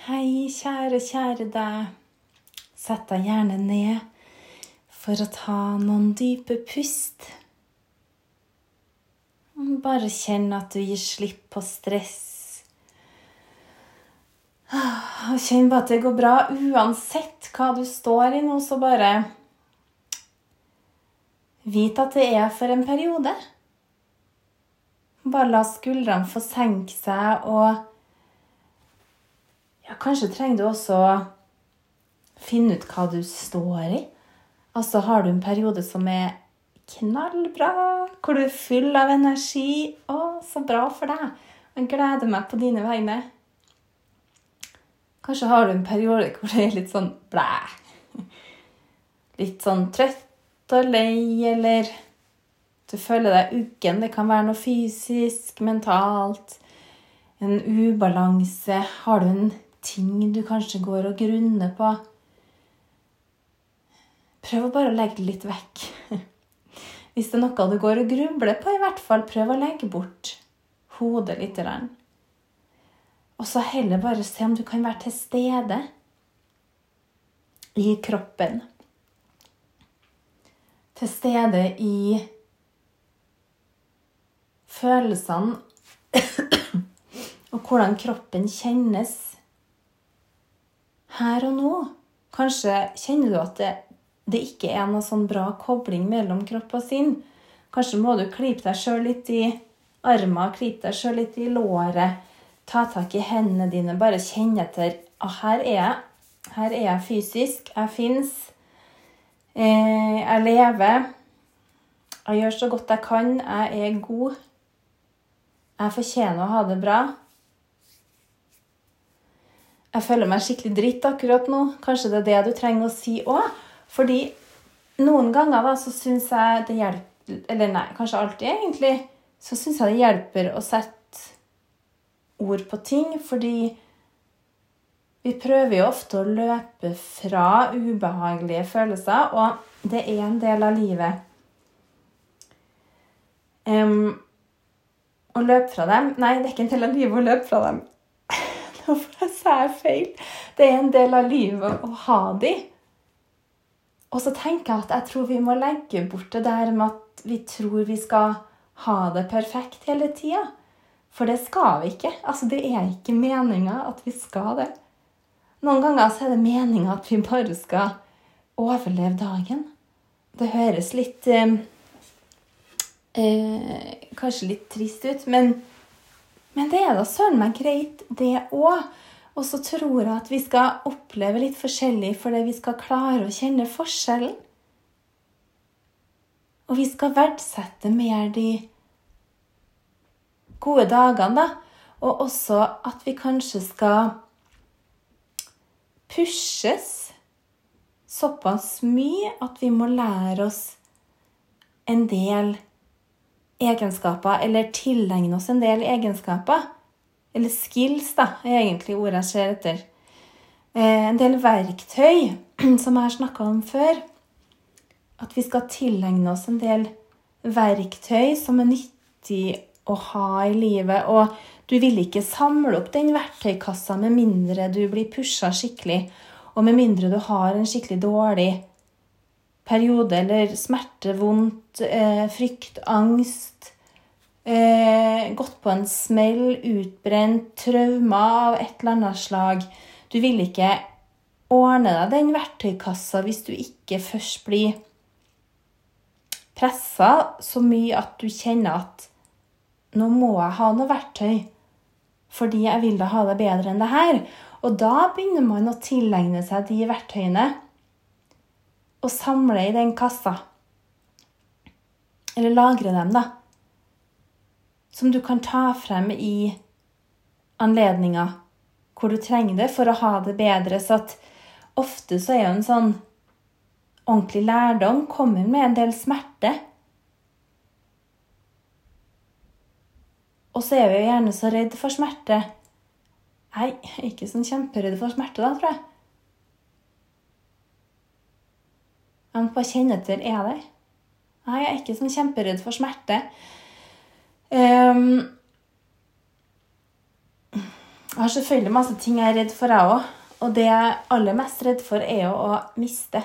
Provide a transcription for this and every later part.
Hei, kjære, kjære deg. Sett deg gjerne ned for å ta noen dype pust. Bare kjenn at du gir slipp på stress. Og kjenn bare at det går bra uansett hva du står i nå, så bare Vit at det er for en periode. Bare la skuldrene få senke seg, og ja, kanskje trenger du også å finne ut hva du står i. Altså har du en periode som er knallbra, hvor du er full av energi. Å, så bra for deg. Jeg gleder meg på dine vegne. Kanskje har du en periode hvor det er litt sånn blæ. Litt sånn trøtt og lei, eller du føler deg uggen. Det kan være noe fysisk, mentalt. En ubalanse. Har du en ting du kanskje går og grunner på? Prøv å bare legge det litt vekk. Hvis det er noe du går og grubler på, i hvert fall prøv å legge bort hodet litt. Og så heller bare se om du kan være til stede i kroppen til stede i følelsene og hvordan kroppen kjennes her og nå. Kanskje kjenner du at det, det ikke er noe sånn bra kobling mellom kropp og sinn. Kanskje må du klype deg sjøl litt i armen, klype deg sjøl litt i låret. Ta tak i hendene dine, bare kjenne etter. Ah, her er jeg. Her er jeg fysisk. Jeg fins. Eh, jeg lever. Jeg gjør så godt jeg kan. Jeg er god. Jeg fortjener å ha det bra. Jeg føler meg skikkelig dritt akkurat nå. Kanskje det er det du trenger å si òg. Fordi noen ganger da, så syns jeg det hjelper Eller nei, kanskje alltid, egentlig. Så syns jeg det hjelper å sette ord på ting. Fordi vi prøver jo ofte å løpe fra ubehagelige følelser, og det er en del av livet. Um, å løpe fra dem Nei, det er ikke en del av livet å løpe fra dem. Nå sa jeg feil. Det er en del av livet å ha de. Og så tenker jeg at jeg tror vi må legge bort det der med at vi tror vi skal ha det perfekt hele tida. For det skal vi ikke. Altså, det er ikke meninga at vi skal det. Noen ganger så er det meninga at vi bare skal overleve dagen. Det høres litt eh, eh, Kanskje litt trist ut, men, men det er da søren meg greit, det òg. Og så tror jeg at vi skal oppleve litt forskjellig fordi vi skal klare å kjenne forskjellen. Og vi skal verdsette mer de gode dagene, da. Og også at vi kanskje skal pushes såpass mye at vi må lære oss en del egenskaper, eller tilegne oss en del egenskaper. Eller skills, da, er egentlig ordet jeg ser etter. Eh, en del verktøy, som jeg har snakka om før. At vi skal tilegne oss en del verktøy som er nyttig å ha i livet. Og du vil ikke samle opp den verktøykassa med mindre du blir pusha skikkelig, og med mindre du har en skikkelig dårlig periode eller smerte, vondt, eh, frykt, angst eh, Gått på en smell, utbrent, traumer av et eller annet slag. Du vil ikke ordne deg den verktøykassa hvis du ikke først blir pressa så mye at du kjenner at nå må jeg ha noe verktøy fordi jeg vil da ha det bedre enn det her. Og da begynner man å tilegne seg de verktøyene og samle i den kassa. Eller lagre dem, da. Som du kan ta frem i anledninger hvor du trenger det for å ha det bedre. Så at ofte så er jo en sånn ordentlig lærdom kommer med en del smerte. Og så er vi jo gjerne så redd for smerte. Nei, ikke sånn kjemperedd for smerte, da, tror jeg. Jeg må bare kjenne etter er der. Nei, jeg er ikke sånn kjemperedd for smerte. Um, Jeg har selvfølgelig masse ting jeg er redd for, jeg òg. Og det jeg er aller mest redd for, er jo å miste.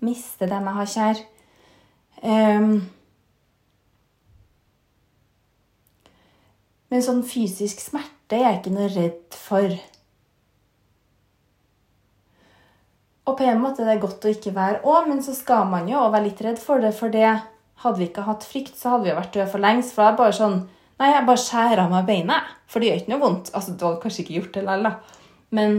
Miste dem jeg har kjær. Um, men sånn fysisk smerte er jeg ikke noe redd for. Og på en måte er det godt å ikke være òg, men så skal man jo være litt redd for det. For det hadde vi ikke hatt frykt, så hadde vi jo vært døde for lengst. For det er bare sånn Nei, jeg bare skjærer av meg beinet. For det gjør ikke noe vondt. Altså, Du hadde kanskje ikke gjort det likevel, da. Men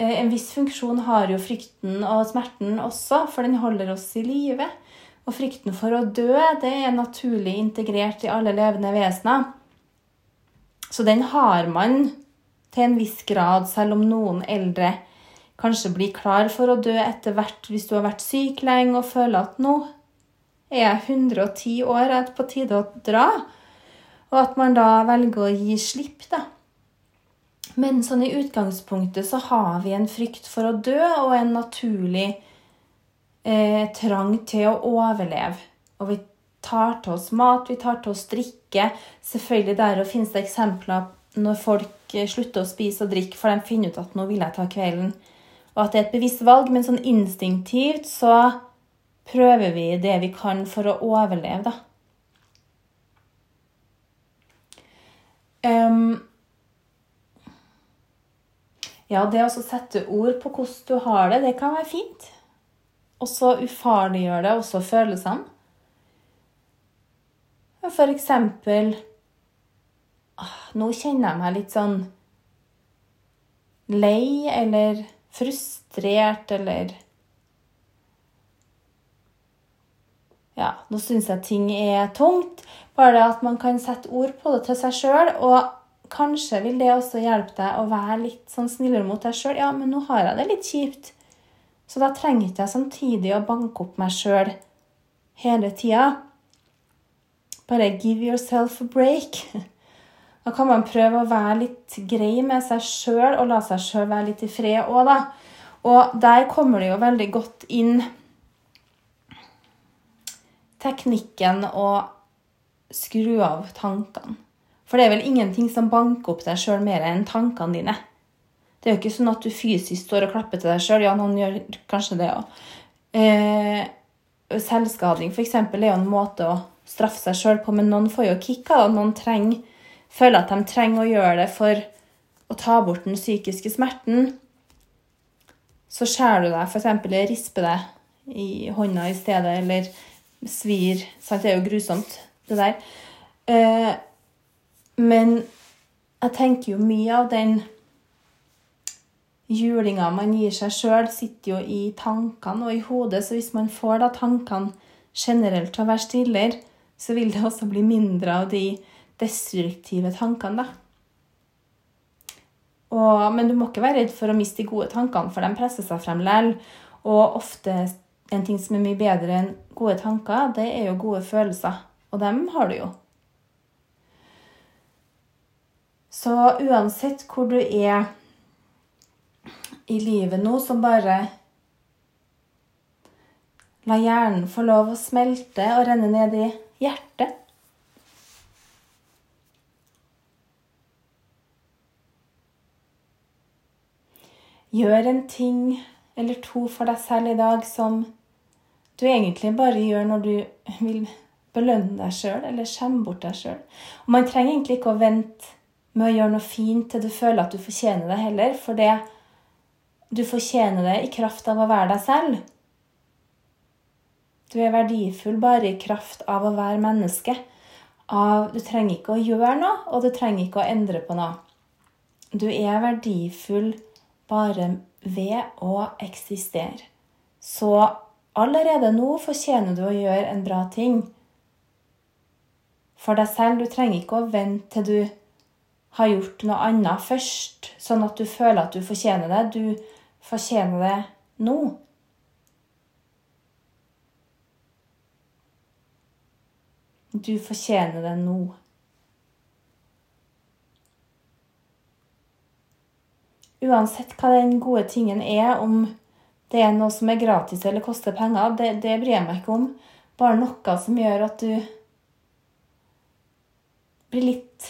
eh, en viss funksjon har jo frykten og smerten også, for den holder oss i live. Og frykten for å dø, det er naturlig integrert i alle levende vesener. Så den har man til en viss grad, selv om noen eldre kanskje blir klar for å dø etter hvert hvis du har vært syk lenge og føler at nå er jeg 110 år, er det på tide å dra. Og at man da velger å gi slipp, da. Men sånn i utgangspunktet så har vi en frykt for å dø og en naturlig eh, trang til å overleve. Og vi tar til oss mat, vi tar til oss drikke. Selvfølgelig der og finnes det eksempler når folk eh, slutter å spise og drikke, for de finner ut at nå vil jeg ta kvelden. Og at det er et bevisst valg, men sånn instinktivt så prøver vi det vi kan for å overleve, da. Um, ja, det å sette ord på hvordan du har det, det kan være fint. Og så ufarliggjør det også følelsene. For eksempel ah, Nå kjenner jeg meg litt sånn lei eller frustrert eller ja, nå syns jeg ting er tungt. Bare det at man kan sette ord på det til seg sjøl. Og kanskje vil det også hjelpe deg å være litt sånn snillere mot deg sjøl. Ja, men nå har jeg det litt kjipt. Så da trenger jeg samtidig å banke opp meg sjøl hele tida. Bare give yourself a break. Da kan man prøve å være litt grei med seg sjøl og la seg sjøl være litt i fred òg, da. Og der kommer det jo veldig godt inn teknikken å skru av tankene. For det er vel ingenting som banker opp deg sjøl mer enn tankene dine. Det er jo ikke sånn at du fysisk står og klapper til deg sjøl. Ja, noen gjør kanskje det òg. Eh, selvskading f.eks. er jo en måte å straffe seg sjøl på, men noen får jo kick av Noen trenger, føler at de trenger å gjøre det for å ta bort den psykiske smerten. Så skjærer du deg, f.eks. risper deg i hånda i stedet, eller svir. Sant? Det er jo grusomt, det der. Eh, men jeg tenker jo mye av den julinga man gir seg sjøl, sitter jo i tankene og i hodet. Så hvis man får da tankene generelt til å være stillere, så vil det også bli mindre av de destruktive tankene, da. Og, men du må ikke være redd for å miste de gode tankene, for de presser seg frem likevel. Og ofte en ting som er mye bedre enn gode tanker, det er jo gode følelser. Og dem har du jo. Så uansett hvor du er i livet nå, så bare la hjernen få lov å smelte og renne ned i hjertet. Gjør en ting eller to for deg selv i dag som du egentlig bare gjør når du vil belønne deg sjøl eller skjemme bort deg sjøl. Man trenger egentlig ikke å vente med å gjøre noe fint til du føler at du fortjener det heller, for det du fortjener det i kraft av å være deg selv. Du er verdifull bare i kraft av å være menneske. Av, du trenger ikke å gjøre noe, og du trenger ikke å endre på noe. Du er verdifull bare ved å eksistere. Så Allerede nå fortjener du å gjøre en bra ting for deg selv. Du trenger ikke å vente til du har gjort noe annet først, sånn at du føler at du fortjener det. Du fortjener det nå. Du fortjener det nå. Uansett hva den gode tingen er, om det er noe som er gratis eller koster penger, det, det bryr jeg meg ikke om. Bare noe som gjør at du blir litt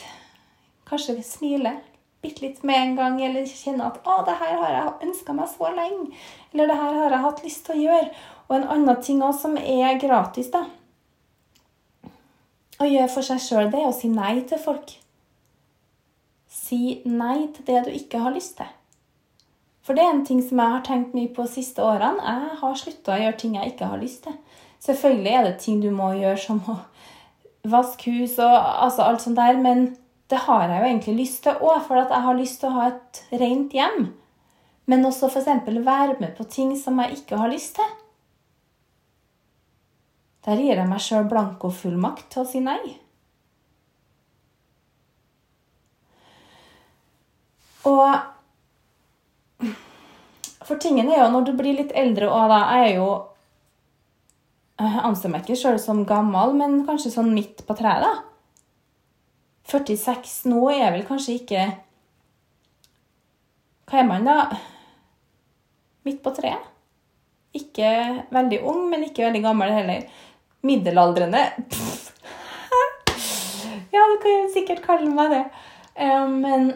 Kanskje smiler bitte litt med en gang, eller kjenner at 'Å, det her har jeg ønska meg så lenge', eller 'det her har jeg hatt lyst til å gjøre'. Og en annen ting også som er gratis, da, å gjøre for seg sjøl, det er å si nei til folk. Si nei til det du ikke har lyst til. For det er en ting som jeg har tenkt mye på de siste årene. Jeg har slutta å gjøre ting jeg ikke har lyst til. Selvfølgelig er det ting du må gjøre, som å vaske hus og altså alt sånt der, men det har jeg jo egentlig lyst til òg, for at jeg har lyst til å ha et rent hjem. Men også f.eks. være med på ting som jeg ikke har lyst til. Der gir jeg meg sjøl blankofullmakt til å si nei. Og For tingen er jo, når du blir litt eldre òg, da Jeg er jo Jeg anser meg ikke sjøl som gammel, men kanskje sånn midt på treet, da. 46 nå er vel kanskje ikke Hva er man, da? Midt på treet. Ikke veldig ung, men ikke veldig gammel heller. Middelaldrende. Ja, du kan sikkert kalle meg det. Men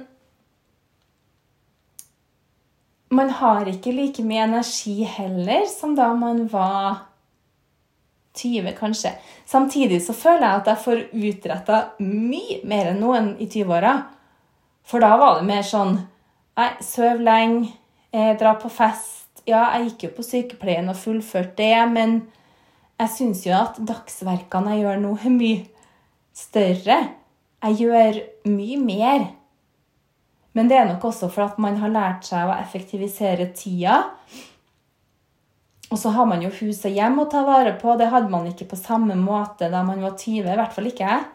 man har ikke like mye energi heller som da man var 20, kanskje. Samtidig så føler jeg at jeg får utretta mye mer enn noen i 20-åra. For da var det mer sånn Nei, søv lenge, dra på fest. Ja, jeg gikk jo på sykepleien og fullførte det, men jeg syns jo at dagsverkene jeg gjør nå, er mye større. Jeg gjør mye mer. Men det er nok også for at man har lært seg å effektivisere tida. Og så har man jo huset hjem å ta vare på. Det hadde man ikke på samme måte da man var 20. I hvert fall ikke jeg.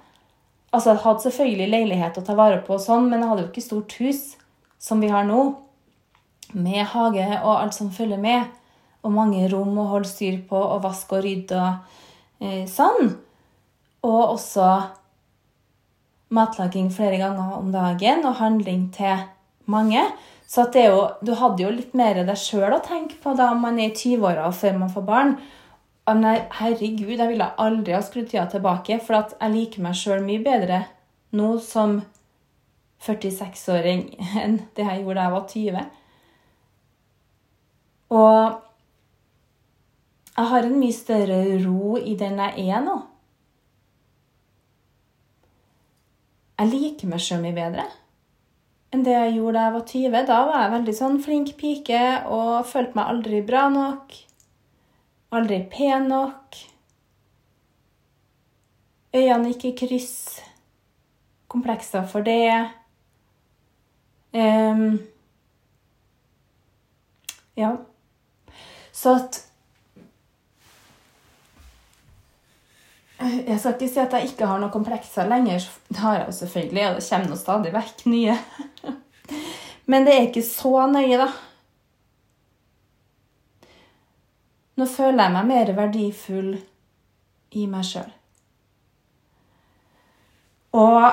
Altså, jeg hadde selvfølgelig leilighet å ta vare på, og sånn, men jeg hadde jo ikke stort hus som vi har nå. Med hage og alt som følger med. Og mange rom å holde styr på og vaske og rydde og eh, sånn. Og også matlaging flere ganger om dagen og handling til mange. Så jo, du hadde jo litt mer deg sjøl å tenke på da man er i 20-åra og før man får barn. Men herregud, jeg ville aldri ha skrudd tida tilbake, for jeg liker meg sjøl mye bedre nå som 46-åring enn det jeg gjorde da jeg var 20. Og jeg har en mye større ro i den jeg er nå. Jeg liker meg sjøl mye bedre enn det jeg gjorde da jeg var 20. Da var jeg veldig sånn flink pike og følte meg aldri bra nok. Aldri pen nok. Øynene gikk i kryss. Komplekser for det. Um, ja. Så at Jeg skal ikke si at jeg ikke har noen komplekser lenger. Det har jeg jo selvfølgelig, og det kommer nå stadig vekk nye. Men det er ikke så nøye, da. Nå føler jeg meg mer verdifull i meg sjøl. Og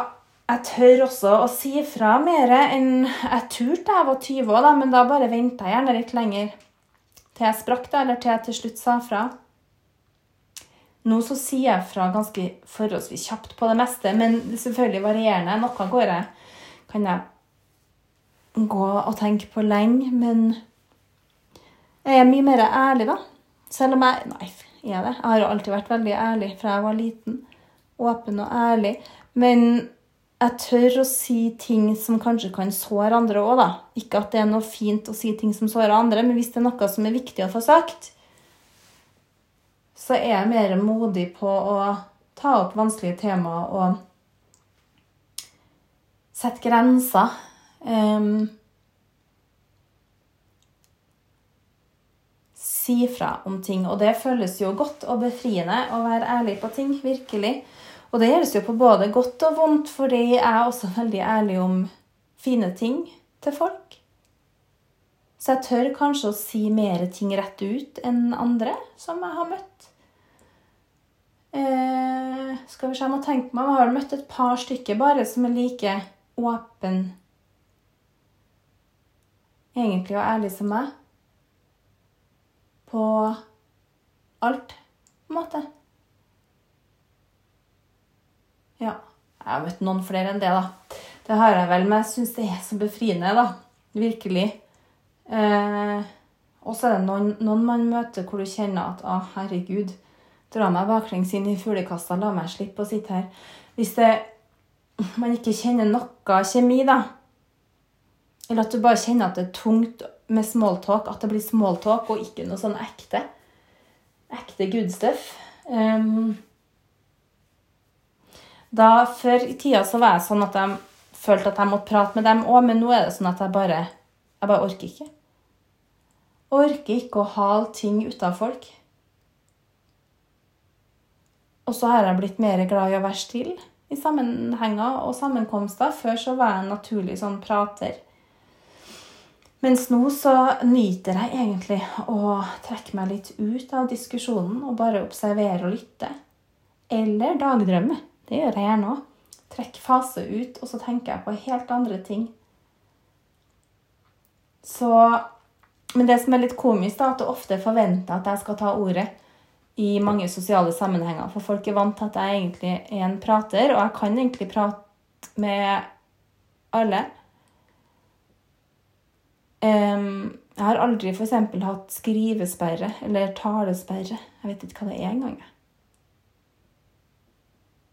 jeg tør også å si fra mer enn jeg turte da jeg var 20 år, da, men da bare venta jeg gjerne litt lenger til jeg sprakk, da, eller til jeg til slutt sa fra. Nå så sier jeg fra ganske forholdsvis kjapt på det meste, men selvfølgelig varierende. Noe går jeg, kan jeg gå og tenke på lenge, men jeg er mye mer ærlig, da. Selv om jeg Nei, er det? Jeg har alltid vært veldig ærlig fra jeg var liten. Åpen og ærlig. Men jeg tør å si ting som kanskje kan såre andre òg, da. Ikke at det er noe fint å si ting som sårer andre, men hvis det er noe som er viktig å få sagt, så er jeg mer modig på å ta opp vanskelige temaer og sette grenser. Um, si fra om ting. Og det føles jo godt og befriende å være ærlig på ting. Virkelig. Og det gjøres jo på både godt og vondt, fordi jeg er også veldig ærlig om fine ting til folk. Så jeg tør kanskje å si mer ting rett ut enn andre som jeg har møtt. Eh, skal vi se, jeg må tenke meg, jeg har møtt et par stykker bare som er like åpen egentlig og ærlig som meg. På alt, på en måte. Ja. Jeg har møtt noen flere enn det, da. Det har jeg vel, men jeg syns det er så befriende, da. Virkelig. Eh, og så er det noen, noen, man møter hvor du kjenner at å, herregud, dra meg baklengs inn i fuglekassa, la meg slippe å sitte her. Hvis det, man ikke kjenner noe kjemi, da, eller at du bare kjenner at det er tungt med smalltalk, at det blir smalltalk og ikke noe sånn ekte, ekte good stuff. Um, da Før i tida så var jeg sånn at jeg følte at jeg måtte prate med dem òg, men nå er det sånn at jeg bare, jeg bare orker ikke. Orker ikke å hale ting ut av folk. Og så har jeg blitt mer glad i å være stille i sammenhenger og sammenkomster. Før så var jeg en naturlig sånn prater. Mens nå så nyter jeg egentlig å trekke meg litt ut av diskusjonen og bare observere og lytte. Eller dagdrømme. Det gjør jeg gjerne òg. Trekk fase ut, og så tenker jeg på helt andre ting. Så Men det som er litt komisk, da, at du ofte forventer at jeg skal ta ordet i mange sosiale sammenhenger. For folk er vant til at jeg egentlig er en prater, og jeg kan egentlig prate med alle. Um, jeg har aldri f.eks. hatt skrivesperre eller talesperre. Jeg vet ikke hva det er engang.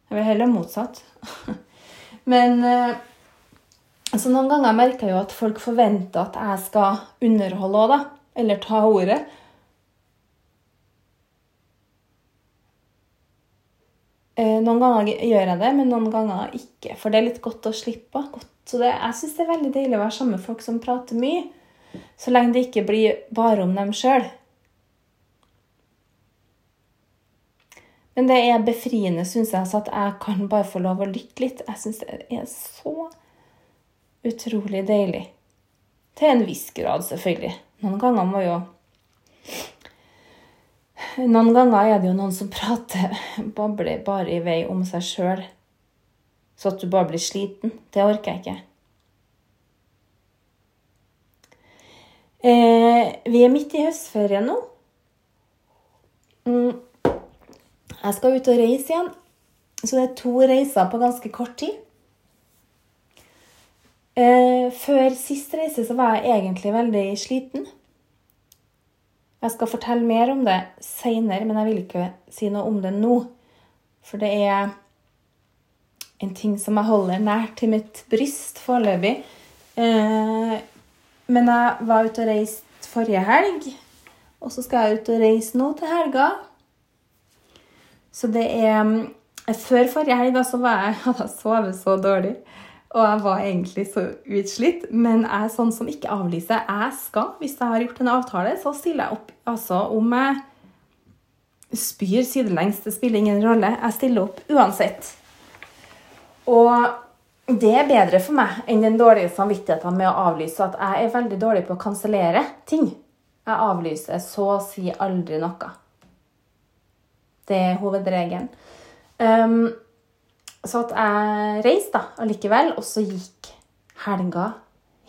Jeg vil heller motsatt. Men uh, altså noen ganger merker jeg jo at folk forventer at jeg skal underholde òg, da. Eller ta ordet. Noen ganger gjør jeg det, men noen ganger ikke. For det er litt godt å slippe. Godt. Så det, jeg syns det er veldig deilig å være sammen med folk som prater mye. Så lenge det ikke blir bare om dem sjøl. Men det er befriende, syns jeg, at jeg kan bare få lov å lytte litt. Jeg syns det er så utrolig deilig. Til en viss grad, selvfølgelig. Noen ganger må jo Noen ganger er det jo noen som prater, babler bare i vei om seg sjøl. Så at du bare blir sliten. Det orker jeg ikke. Eh, vi er midt i høstferien nå. Mm. Jeg skal ut og reise igjen. Så det er to reiser på ganske kort tid. Eh, før sist reise så var jeg egentlig veldig sliten. Jeg skal fortelle mer om det seinere, men jeg vil ikke si noe om det nå. For det er en ting som jeg holder nært til mitt bryst foreløpig. Eh, men jeg var ute og reiste forrige helg, og så skal jeg ut og reise nå til helga. Så det er mm, Før forrige helg da, så jeg, hadde jeg sovet så dårlig. Og jeg var egentlig så utslitt. Men jeg er sånn som ikke avlyser. Jeg skal, hvis jeg har gjort en avtale, så stiller jeg opp. Altså om jeg spyr sidelengs, det spiller ingen rolle. Jeg stiller opp uansett. Og det er bedre for meg enn den dårlige samvittigheten med å avlyse. At jeg er veldig dårlig på å kansellere ting. Jeg avlyser så å si aldri noe. Det er hovedregelen. Um, så at jeg reiste da allikevel, og så gikk helga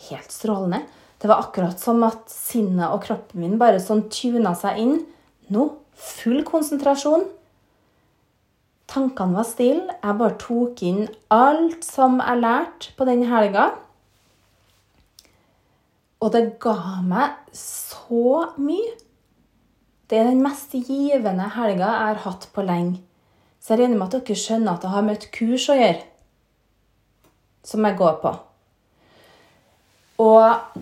helt strålende. Det var akkurat som at sinnet og kroppen min bare sånn tuna seg inn. Nå full konsentrasjon. Tankene var stille. Jeg bare tok inn alt som jeg lærte på den helga. Og det ga meg så mye. Det er den mest givende helga jeg har hatt på lenge. Så jeg regner med at dere skjønner at jeg har med et kurs å gjøre som jeg går på. Og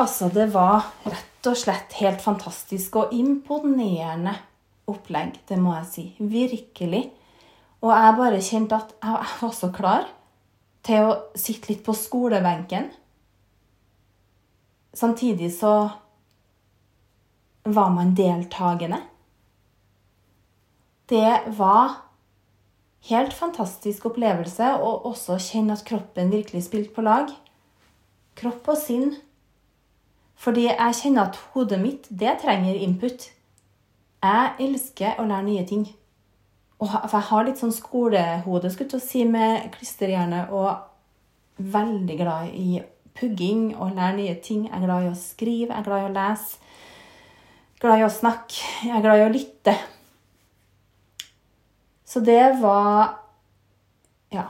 altså, det var rett og slett helt fantastisk og imponerende opplegg, det må jeg si. Virkelig. Og jeg bare kjente at jeg var så klar til å sitte litt på skolebenken. Samtidig så var man deltakende. Det var helt fantastisk opplevelse å også kjenne at kroppen virkelig spilte på lag. Kropp og sinn. Fordi jeg kjenner at hodet mitt, det trenger input. Jeg elsker å lære nye ting. Og jeg har litt sånn skolehode skulle til å si, med klisterhjerne og veldig glad i pugging og lære nye ting. Jeg er glad i å skrive, jeg er glad i å lese glad i å snakke. Jeg er glad i å lytte. Så det var Ja.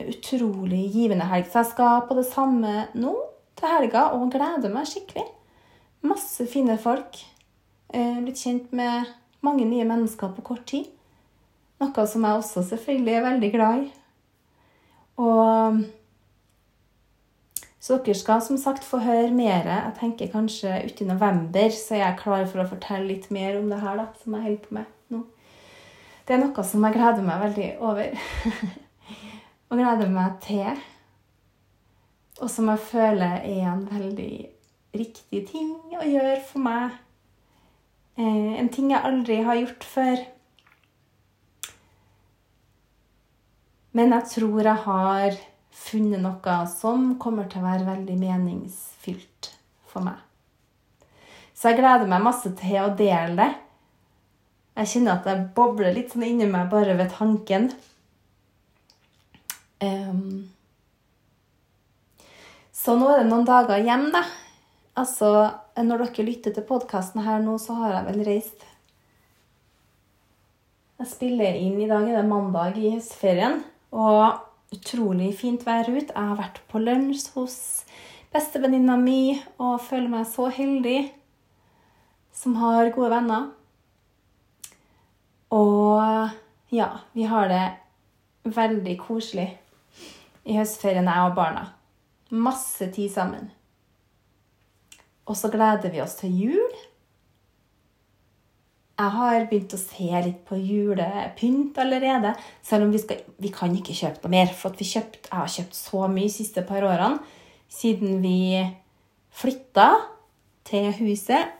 utrolig givende helg. Så jeg skal på det samme nå til helga og gleder meg skikkelig. Masse fine folk. Eh, blitt kjent med mange nye mennesker på kort tid. Noe som jeg også selvfølgelig er veldig glad i. Og så dere skal som sagt få høre mer. Jeg tenker kanskje uti november så er jeg klar for å fortelle litt mer om det her da, som jeg holder på med. Det er noe som jeg gleder meg veldig over. og gleder meg til. Og som jeg føler er en veldig riktig ting å gjøre for meg. Eh, en ting jeg aldri har gjort før. Men jeg tror jeg har funnet noe som kommer til å være veldig meningsfylt for meg. Så jeg gleder meg masse til å dele det. Jeg kjenner at det bobler litt sånn inni meg bare ved tanken. Um, så nå er det noen dager hjem, da. Altså, når dere lytter til podkasten her nå, så har jeg vel reist Jeg spiller inn i dag, det er mandag i høstferien. Og utrolig fint vær ute. Jeg har vært på lunsj hos bestevenninna mi og føler meg så heldig som har gode venner. Og ja, vi har det veldig koselig i høstferien, jeg og barna. Masse tid sammen. Og så gleder vi oss til jul. Jeg har begynt å se litt på julepynt allerede. Selv om vi, skal, vi kan ikke kjøpe noe mer. For kjøpt, jeg har kjøpt så mye de siste par årene siden vi flytta til huset.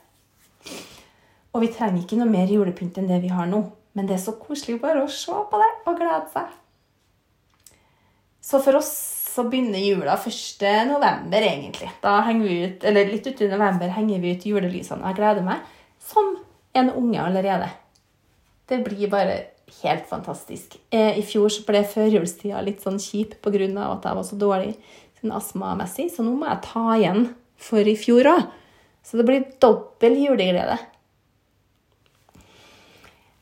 Og vi trenger ikke noe mer julepynt enn det vi har nå. Men det er så koselig bare å se på det og glede seg. Så for oss så begynner jula 1. november, egentlig. Da henger vi ut, eller litt uti november henger vi ut julelysene. Og jeg gleder meg som en unge allerede. Det blir bare helt fantastisk. Eh, I fjor så ble førjulstida litt sånn kjip pga. at jeg var så dårlig sånn astmamessig, så nå må jeg ta igjen for i fjor òg. Så det blir dobbel juleglede.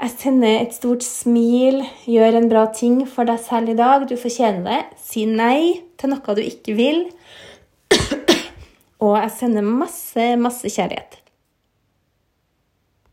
Jeg sender et stort smil, gjør en bra ting for deg selv i dag. Du fortjener det. Si nei til noe du ikke vil. Og jeg sender masse, masse kjærlighet.